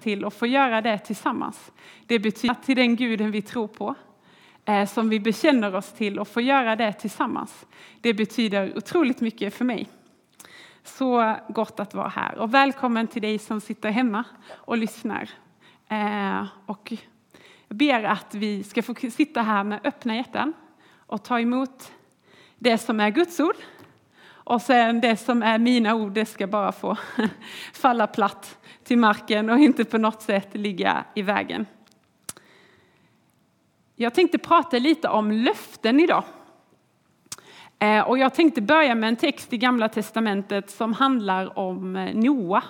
till att få göra det tillsammans. Det betyder till den guden vi tror på, eh, som vi bekänner oss till och få göra det tillsammans. Det betyder otroligt mycket för mig. Så gott att vara här och välkommen till dig som sitter hemma och lyssnar. Eh, och jag ber att vi ska få sitta här med öppna hjärtan och ta emot det som är Guds ord. Och sen det som är mina ord, det ska bara få falla platt till marken och inte på något sätt ligga i vägen. Jag tänkte prata lite om löften idag. Eh, och jag tänkte börja med en text i Gamla Testamentet som handlar om eh, Noa.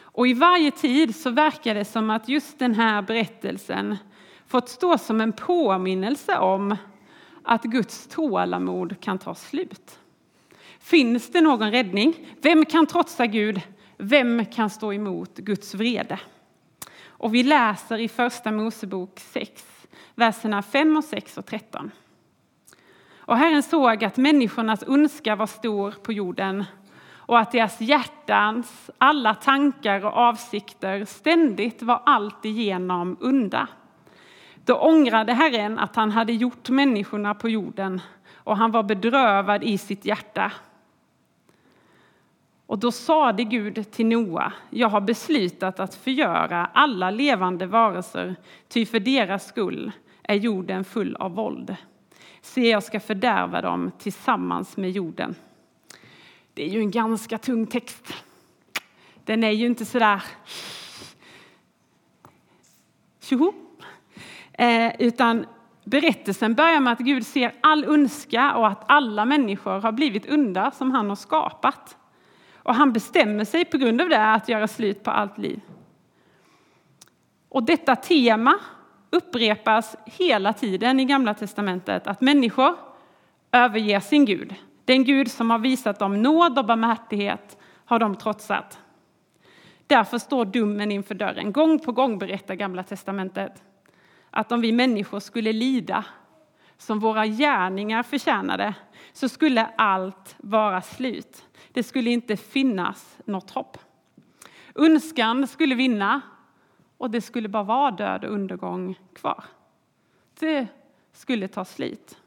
Och i varje tid så verkar det som att just den här berättelsen fått stå som en påminnelse om att Guds tålamod kan ta slut. Finns det någon räddning? Vem kan trotsa Gud? Vem kan stå emot Guds vrede? Och vi läser i Första Mosebok 6, verserna 5, och 6 och 13. Och Herren såg att människornas ondska var stor på jorden och att deras hjärtans alla tankar och avsikter ständigt var alltigenom onda. Då ångrade Herren att han hade gjort människorna på jorden och han var bedrövad i sitt hjärta. Och då sade Gud till Noa, jag har beslutat att förgöra alla levande varelser, ty för deras skull är jorden full av våld. Se, jag ska fördärva dem tillsammans med jorden. Det är ju en ganska tung text. Den är ju inte sådär tjoho, eh, utan berättelsen börjar med att Gud ser all ondska och att alla människor har blivit onda som han har skapat. Och han bestämmer sig på grund av det att göra slut på allt liv. Och detta tema upprepas hela tiden i Gamla testamentet, att människor överger sin Gud. Den Gud som har visat dem nåd och barmhärtighet har de trotsat. Därför står domen inför dörren. Gång på gång berättar Gamla testamentet att om vi människor skulle lida som våra gärningar förtjänade så skulle allt vara slut. Det skulle inte finnas något hopp. Önskan skulle vinna och det skulle bara vara död och undergång kvar. Det skulle ta slut.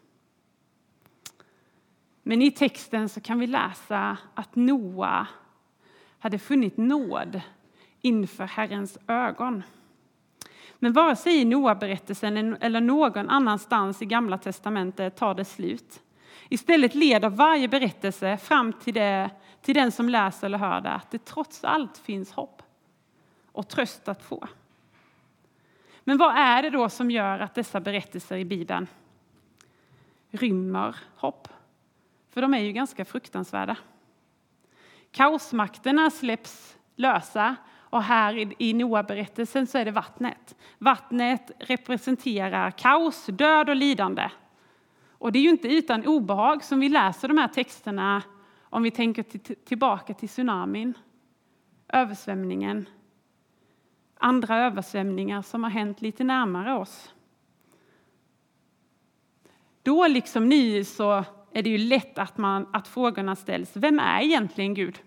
Men i texten så kan vi läsa att Noa hade funnit nåd inför Herrens ögon. Men vare sig i Noa-berättelsen eller någon annanstans i Gamla testamentet tar det slut. Istället leder varje berättelse fram till, det, till den som läser eller hör det, att det trots allt finns hopp och tröst att få. Men vad är det då som gör att dessa berättelser i Bibeln rymmer hopp? För de är ju ganska fruktansvärda. Kaosmakterna släpps lösa och här i Noa-berättelsen så är det vattnet. Vattnet representerar kaos, död och lidande. Och det är ju inte utan obehag som vi läser de här texterna om vi tänker tillbaka till tsunamin, översvämningen, andra översvämningar som har hänt lite närmare oss. Då, liksom nu, så är det ju lätt att, man, att frågorna ställs. Vem är egentligen Gud?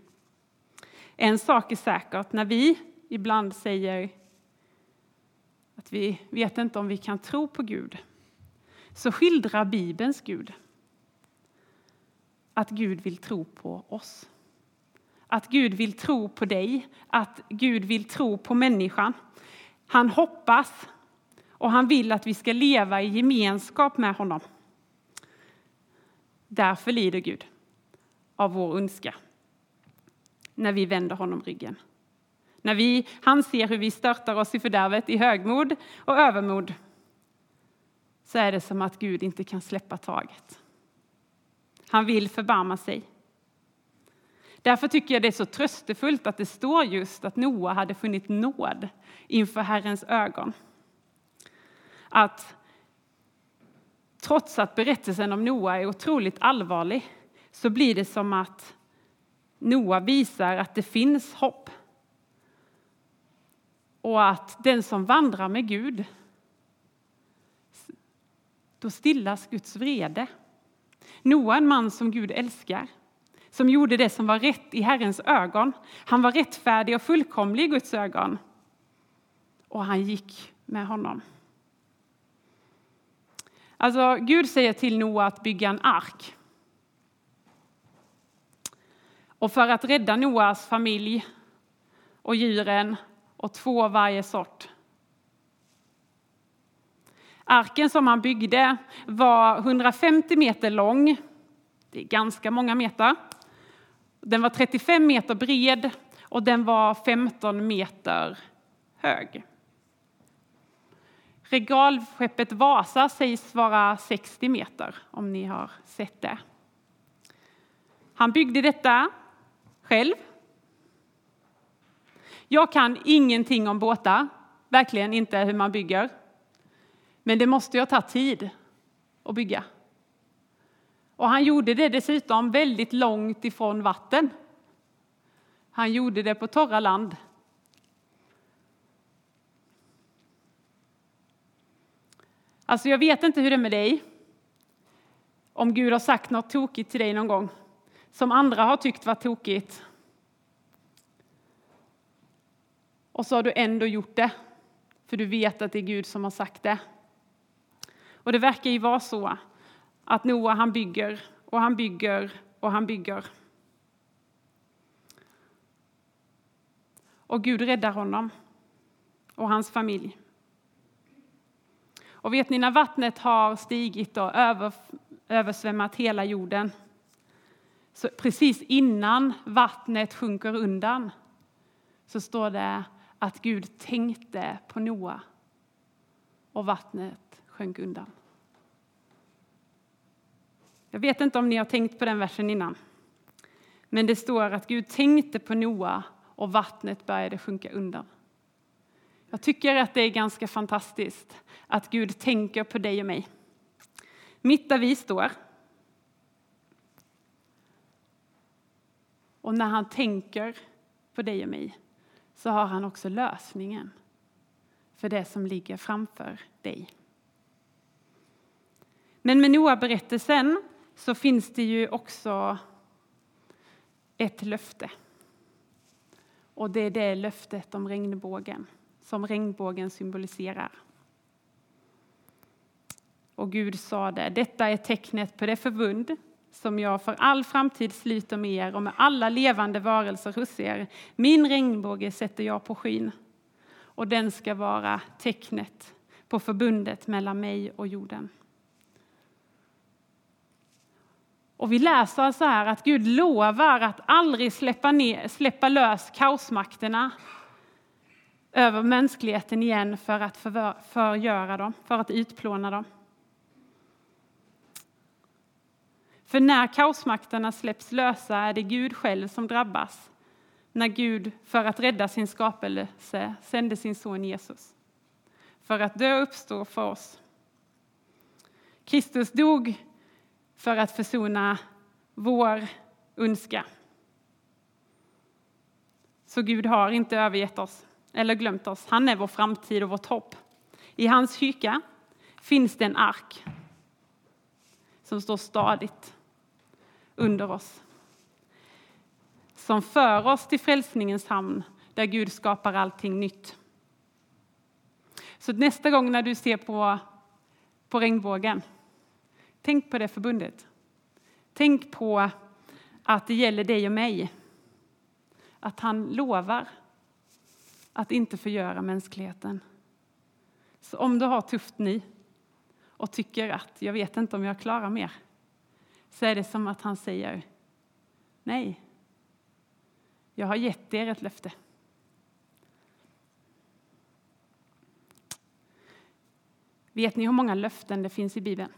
En sak är säkert, när vi ibland säger att vi vet inte om vi kan tro på Gud, så skildrar Bibelns Gud att Gud vill tro på oss. Att Gud vill tro på dig, att Gud vill tro på människan. Han hoppas och han vill att vi ska leva i gemenskap med honom. Därför lider Gud av vår ondska när vi vänder honom ryggen. När vi, han ser hur vi störtar oss i fördärvet i högmod och övermod så är det som att Gud inte kan släppa taget. Han vill förbarma sig. Därför tycker jag det är så tröstefullt att det står just att Noa hade funnit nåd inför Herrens ögon. Att trots att berättelsen om Noa är otroligt allvarlig så blir det som att Noa visar att det finns hopp. Och att den som vandrar med Gud, då stillas Guds vrede. Noa, en man som Gud älskar, som gjorde det som var rätt i Herrens ögon. Han var rättfärdig och fullkomlig i Guds ögon. och han gick med honom. Alltså, Gud säger till Noa att bygga en ark. Och för att rädda Noas familj och djuren och två av varje sort. Arken som han byggde var 150 meter lång. Det är ganska många meter. Den var 35 meter bred och den var 15 meter hög. Regalskeppet Vasa sägs vara 60 meter, om ni har sett det. Han byggde detta själv. Jag kan ingenting om båtar, verkligen inte hur man bygger. Men det måste ju ta tid att bygga. Och han gjorde det dessutom väldigt långt ifrån vatten. Han gjorde det på torra land. Alltså jag vet inte hur det är med dig. Om Gud har sagt något tokigt till dig någon gång som andra har tyckt var tokigt. Och så har du ändå gjort det, för du vet att det är Gud som har sagt det. Och det verkar ju vara så att Noa han bygger och han bygger och han bygger. Och Gud räddar honom och hans familj. Och vet ni, när vattnet har stigit och översvämmat hela jorden så precis innan vattnet sjunker undan så står det att Gud tänkte på Noa och vattnet sjönk undan. Jag vet inte om ni har tänkt på den versen innan. Men det står att Gud tänkte på Noa och vattnet började sjunka undan. Jag tycker att det är ganska fantastiskt att Gud tänker på dig och mig. Mitt där vi står. Och när han tänker på dig och mig så har han också lösningen för det som ligger framför dig. Men med Noa-berättelsen så finns det ju också ett löfte. Och det är det löftet om regnbågen som regnbågen symboliserar. Och Gud sade, detta är tecknet på det förbund som jag för all framtid sluter med er och med alla levande varelser hos er. Min regnbåge sätter jag på skyn och den ska vara tecknet på förbundet mellan mig och jorden. Och vi läser så här att Gud lovar att aldrig släppa, ner, släppa lös kaosmakterna över mänskligheten igen för att förgöra dem, för att utplåna dem. För när kaosmakterna släpps lösa är det Gud själv som drabbas. När Gud, för att rädda sin skapelse, sände sin son Jesus. För att dö och uppstå för oss. Kristus dog för att försona vår ondska. Så Gud har inte övergett oss eller glömt oss. Han är vår framtid och vårt hopp. I hans kyrka finns det en ark som står stadigt under oss. Som för oss till frälsningens hamn där Gud skapar allting nytt. Så nästa gång när du ser på, på regnbågen, tänk på det förbundet. Tänk på att det gäller dig och mig. Att han lovar att inte förgöra mänskligheten. Så om du har tufft nu och tycker att jag vet inte om jag klarar mer, så är det som att han säger nej. Jag har gett er ett löfte. Vet ni hur många löften det finns i Bibeln?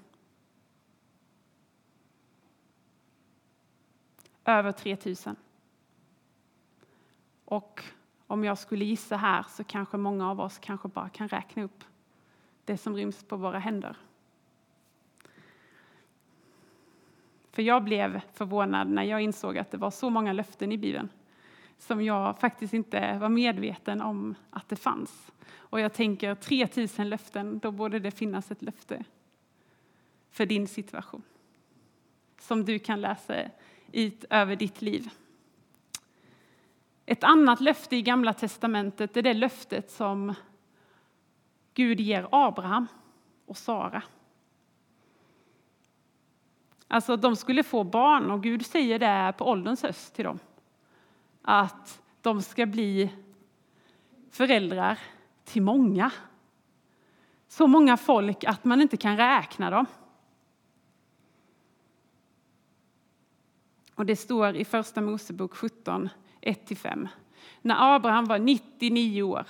Över 3000. Och om jag skulle gissa här så kanske många av oss kanske bara kan räkna upp det som ryms på våra händer. För jag blev förvånad när jag insåg att det var så många löften i Bibeln som jag faktiskt inte var medveten om att det fanns. Och jag tänker 3000 löften, då borde det finnas ett löfte för din situation som du kan läsa ut över ditt liv. Ett annat löfte i Gamla testamentet är det löftet som Gud ger Abraham och Sara. Alltså de skulle få barn och Gud säger det på ålderns höst till dem. Att de ska bli föräldrar till många. Så många folk att man inte kan räkna dem. Och det står i Första Mosebok 17, 1-5. När Abraham var 99 år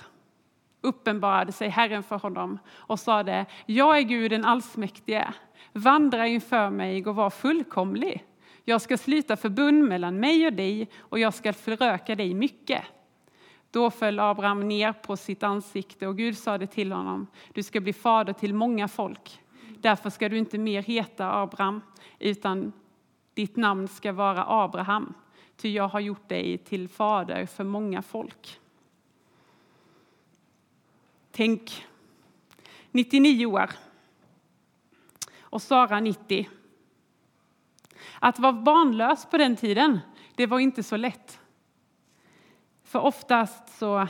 uppenbarade sig Herren för honom och sade, jag är Gud den allsmäktige, vandra inför mig och var fullkomlig. Jag ska sluta förbund mellan mig och dig och jag ska föröka dig mycket. Då föll Abraham ner på sitt ansikte och Gud sade till honom, du ska bli fader till många folk. Därför ska du inte mer heta Abraham, utan ditt namn ska vara Abraham, ty jag har gjort dig till fader för många folk. Tänk, 99 år och Sara 90. Att vara barnlös på den tiden, det var inte så lätt. För oftast så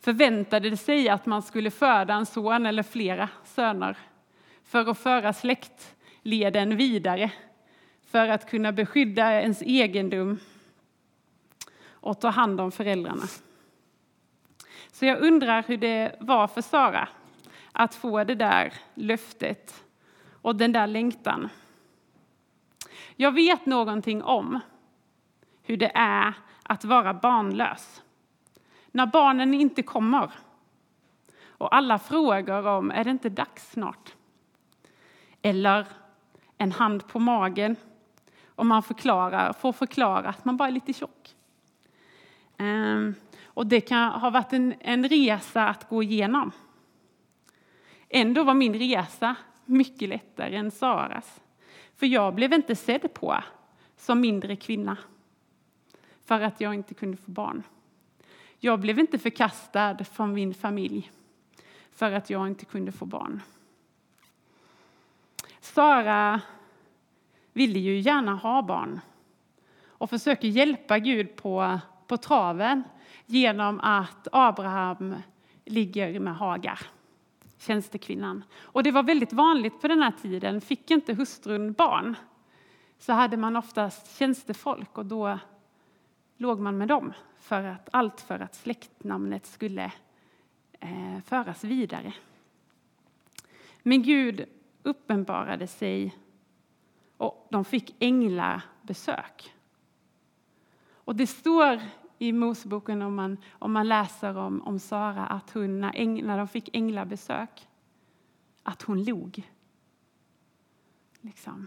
förväntade det sig att man skulle föda en son eller flera söner för att föra släktleden vidare, för att kunna beskydda ens egendom och ta hand om föräldrarna. Så jag undrar hur det var för Sara att få det där löftet och den där längtan. Jag vet någonting om hur det är att vara barnlös. När barnen inte kommer och alla frågar om är det inte dags snart? Eller en hand på magen och man förklarar, får förklara att man bara är lite tjock. Ehm, och det kan ha varit en, en resa att gå igenom. Ändå var min resa mycket lättare än Saras. För jag blev inte sedd på som mindre kvinna för att jag inte kunde få barn. Jag blev inte förkastad från min familj för att jag inte kunde få barn. Sara ville ju gärna ha barn och försöker hjälpa Gud på, på traven genom att Abraham ligger med Hagar, tjänstekvinnan. Och det var väldigt vanligt på den här tiden. Fick inte hustrun barn så hade man oftast tjänstefolk och då låg man med dem. För att, allt för att släktnamnet skulle eh, föras vidare. Men Gud uppenbarade sig och de fick änglabesök. Och det står i Moseboken om man, om man läser om, om Sara att hon, när, äng, när de fick änglabesök, att hon log. Liksom.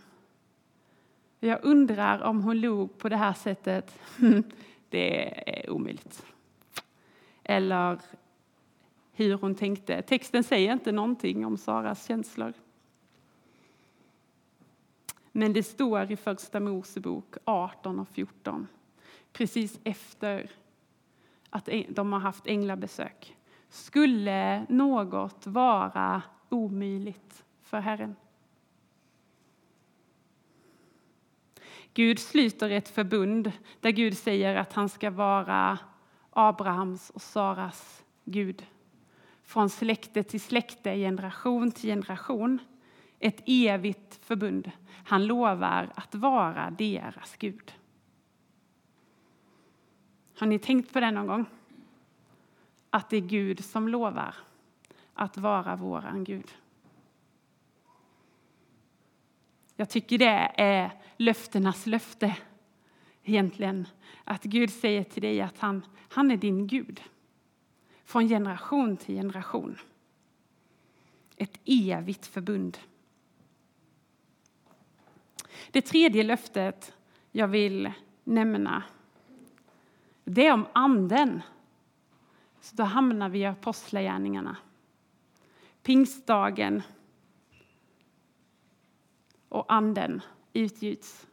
Jag undrar om hon log på det här sättet. Det är omöjligt. Eller hur hon tänkte. Texten säger inte någonting om Saras känslor. Men det står i Första Mosebok 18 och 14, precis efter att de har haft änglabesök. Skulle något vara omöjligt för Herren? Gud sluter ett förbund där Gud säger att han ska vara Abrahams och Saras Gud. Från släkte till släkte, generation till generation. Ett evigt förbund. Han lovar att vara deras Gud. Har ni tänkt på det någon gång? Att det är Gud som lovar att vara våran Gud. Jag tycker det är löftenas löfte egentligen. Att Gud säger till dig att han, han är din Gud. Från generation till generation. Ett evigt förbund. Det tredje löftet jag vill nämna det är om Anden. Så då hamnar vi i Apostlagärningarna. Pingstdagen och Anden utgjuts.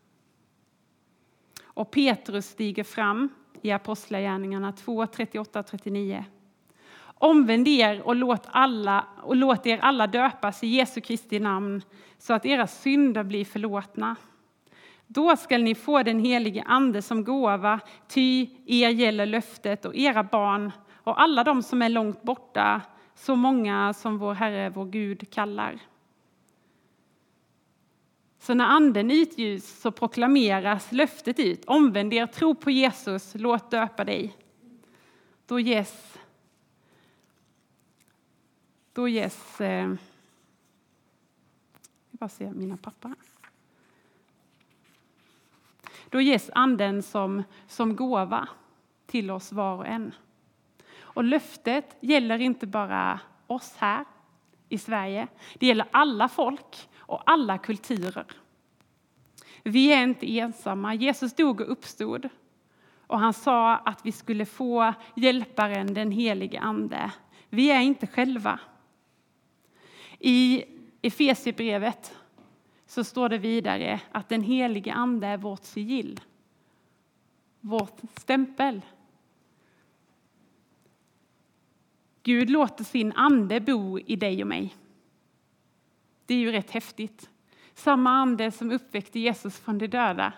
Och Petrus stiger fram i Apostlagärningarna 2, 38-39. Omvänd er och låt, alla, och låt er alla döpas i Jesu Kristi namn så att era synder blir förlåtna. Då skall ni få den helige Ande som gåva, ty er gäller löftet och era barn och alla de som är långt borta, så många som vår Herre, vår Gud kallar. Så när anden utljus så proklameras löftet ut. Omvänd er, tro på Jesus, låt döpa dig. Då ges, då ges eh, jag bara se mina papper. Då ges anden som, som gåva till oss var och en. Och löftet gäller inte bara oss här i Sverige. Det gäller alla folk och alla kulturer. Vi är inte ensamma. Jesus dog och uppstod. Och han sa att vi skulle få hjälparen, den helige Ande. Vi är inte själva. I Efesierbrevet så står det vidare att den helige Ande är vårt sigill, vårt stämpel. Gud låter sin ande bo i dig och mig. Det är ju rätt häftigt. Samma ande som uppväckte Jesus från de döda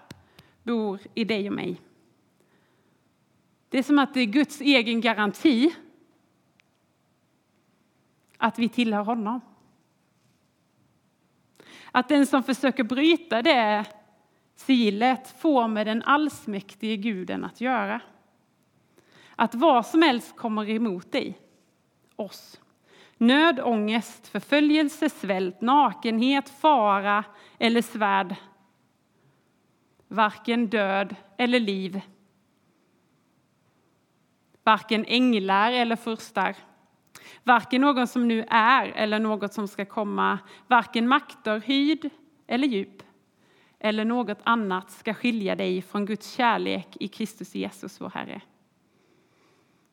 bor i dig och mig. Det är som att det är Guds egen garanti att vi tillhör honom. Att den som försöker bryta det sigillet får med den allsmäktige guden att göra. Att vad som helst kommer emot dig, oss. Nöd, ångest, förföljelse, svält, nakenhet, fara eller svärd. Varken död eller liv. Varken änglar eller furstar Varken någon som nu är eller något som ska komma, varken makter, hyd eller djup eller något annat ska skilja dig från Guds kärlek i Kristus Jesus, vår Herre.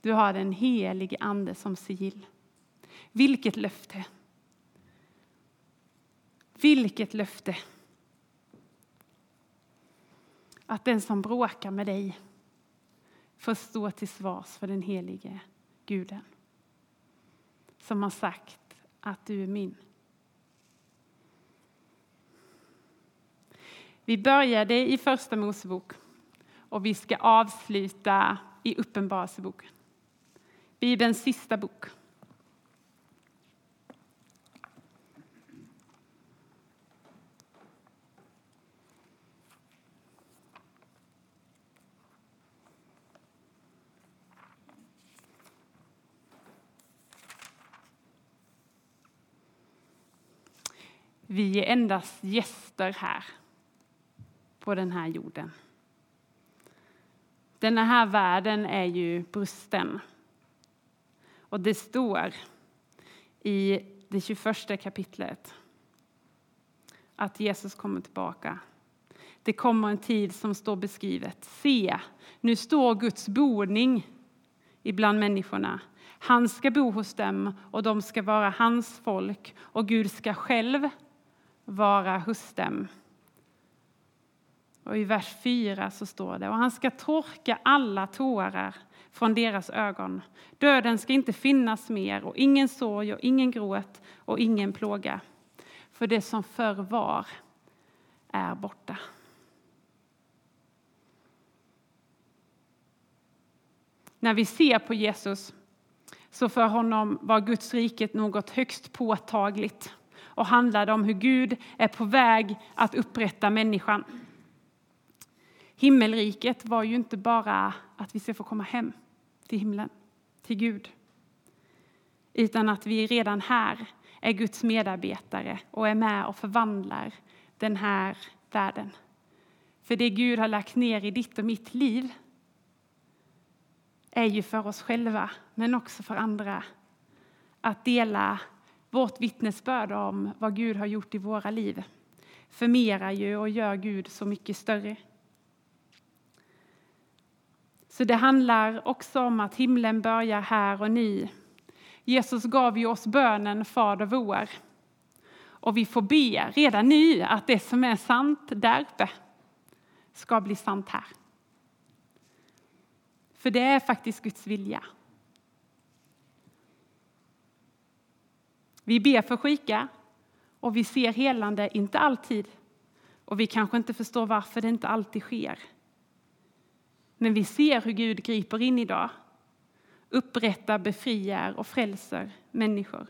Du har den helige Ande som sigill. Vilket löfte! Vilket löfte! Att den som bråkar med dig får stå till svars för den helige Guden som har sagt att du är min. Vi började i Första Mosebok och vi ska avsluta i Uppenbarelseboken, Bibelns sista bok. Vi är endast gäster här på den här jorden. Den här världen är ju brusten. Och det står i det 21 kapitlet att Jesus kommer tillbaka. Det kommer en tid som står beskrivet. Se, nu står Guds boning ibland människorna. Han ska bo hos dem och de ska vara hans folk och Gud ska själv vara hos dem. Och I vers 4 så står det, och han ska torka alla tårar från deras ögon. Döden ska inte finnas mer, och ingen sorg och ingen gråt och ingen plåga. För det som förr var är borta. När vi ser på Jesus så för honom var Guds riket något högst påtagligt och handlade om hur Gud är på väg att upprätta människan. Himmelriket var ju inte bara att vi ska få komma hem till himlen, till Gud. Utan att vi redan här är Guds medarbetare och är med och förvandlar den här världen. För det Gud har lagt ner i ditt och mitt liv är ju för oss själva, men också för andra. Att dela vårt vittnesbörd om vad Gud har gjort i våra liv förmerar ju och gör Gud så mycket större. Så det handlar också om att himlen börjar här och nu. Jesus gav ju oss bönen Fader vår. Och vi får be redan nu att det som är sant där uppe ska bli sant här. För det är faktiskt Guds vilja. Vi ber för sjuka och vi ser helande, inte alltid. Och vi kanske inte förstår varför det inte alltid sker. Men vi ser hur Gud griper in idag. upprättar, befriar och frälser människor.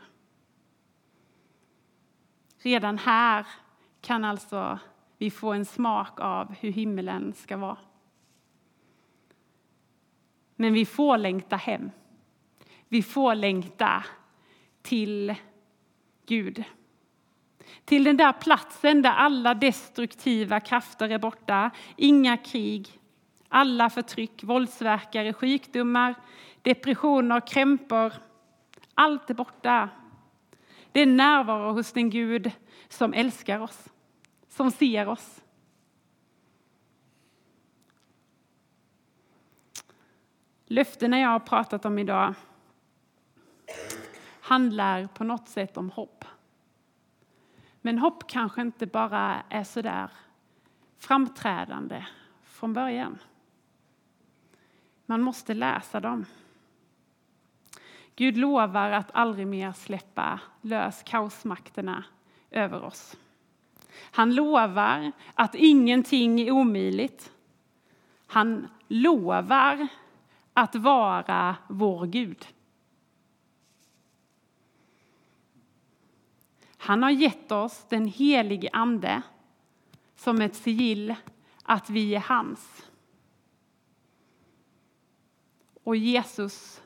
Redan här kan alltså vi få en smak av hur himmelen ska vara. Men vi får längta hem. Vi får längta till Gud. Till den där platsen där alla destruktiva krafter är borta, inga krig, alla förtryck, våldsverkare, sjukdomar, depressioner, krämpor. Allt är borta. Det är närvaro hos den Gud som älskar oss, som ser oss. Löftena jag har pratat om idag handlar på något sätt om hopp. Men hopp kanske inte bara är så där framträdande från början. Man måste läsa dem. Gud lovar att aldrig mer släppa lös kaosmakterna över oss. Han lovar att ingenting är omöjligt. Han lovar att vara vår Gud. Han har gett oss den helige Ande som ett sigill att vi är hans. Och Jesus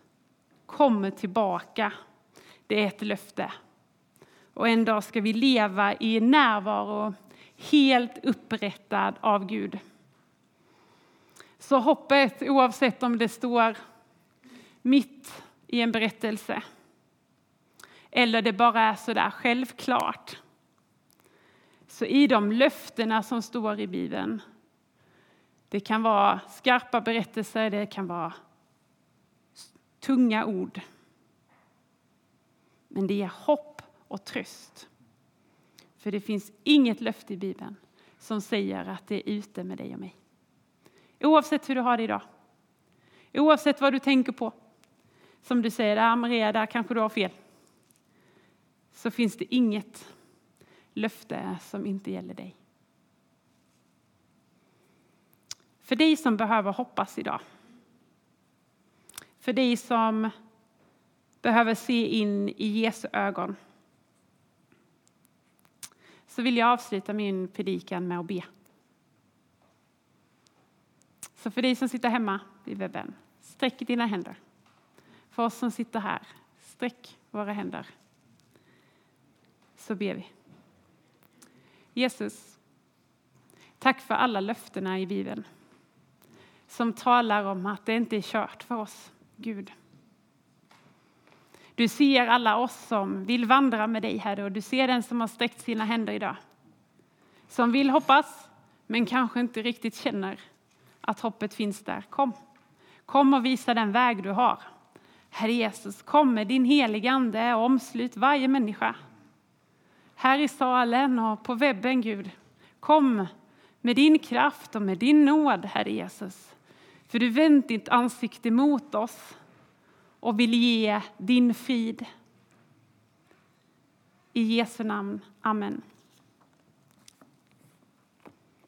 kommer tillbaka. Det är ett löfte. Och en dag ska vi leva i närvaro, helt upprättad av Gud. Så hoppet, oavsett om det står mitt i en berättelse eller det bara är så där självklart. Så i de löftena som står i Bibeln, det kan vara skarpa berättelser, det kan vara tunga ord. Men det ger hopp och tröst. För det finns inget löfte i Bibeln som säger att det är ute med dig och mig. Oavsett hur du har det idag. Oavsett vad du tänker på. Som du säger, ah, Maria, där kanske du har fel. Så finns det inget löfte som inte gäller dig. För dig som behöver hoppas idag. För dig som behöver se in i Jesu ögon. Så vill jag avsluta min predikan med att be. Så för dig som sitter hemma vid webben, sträck dina händer. För oss som sitter här, sträck våra händer. Så ber vi. Jesus, tack för alla löftena i Bibeln som talar om att det inte är kört för oss, Gud. Du ser alla oss som vill vandra med dig, Herre, och du ser den som har sträckt sina händer idag. Som vill hoppas, men kanske inte riktigt känner att hoppet finns där. Kom, kom och visa den väg du har. Herre Jesus, kom med din helige Ande och omslut varje människa. Här i salen och på webben, Gud. Kom med din kraft och med din nåd, Herre Jesus. För du vänt ditt ansikte mot oss och vill ge din frid. I Jesu namn. Amen.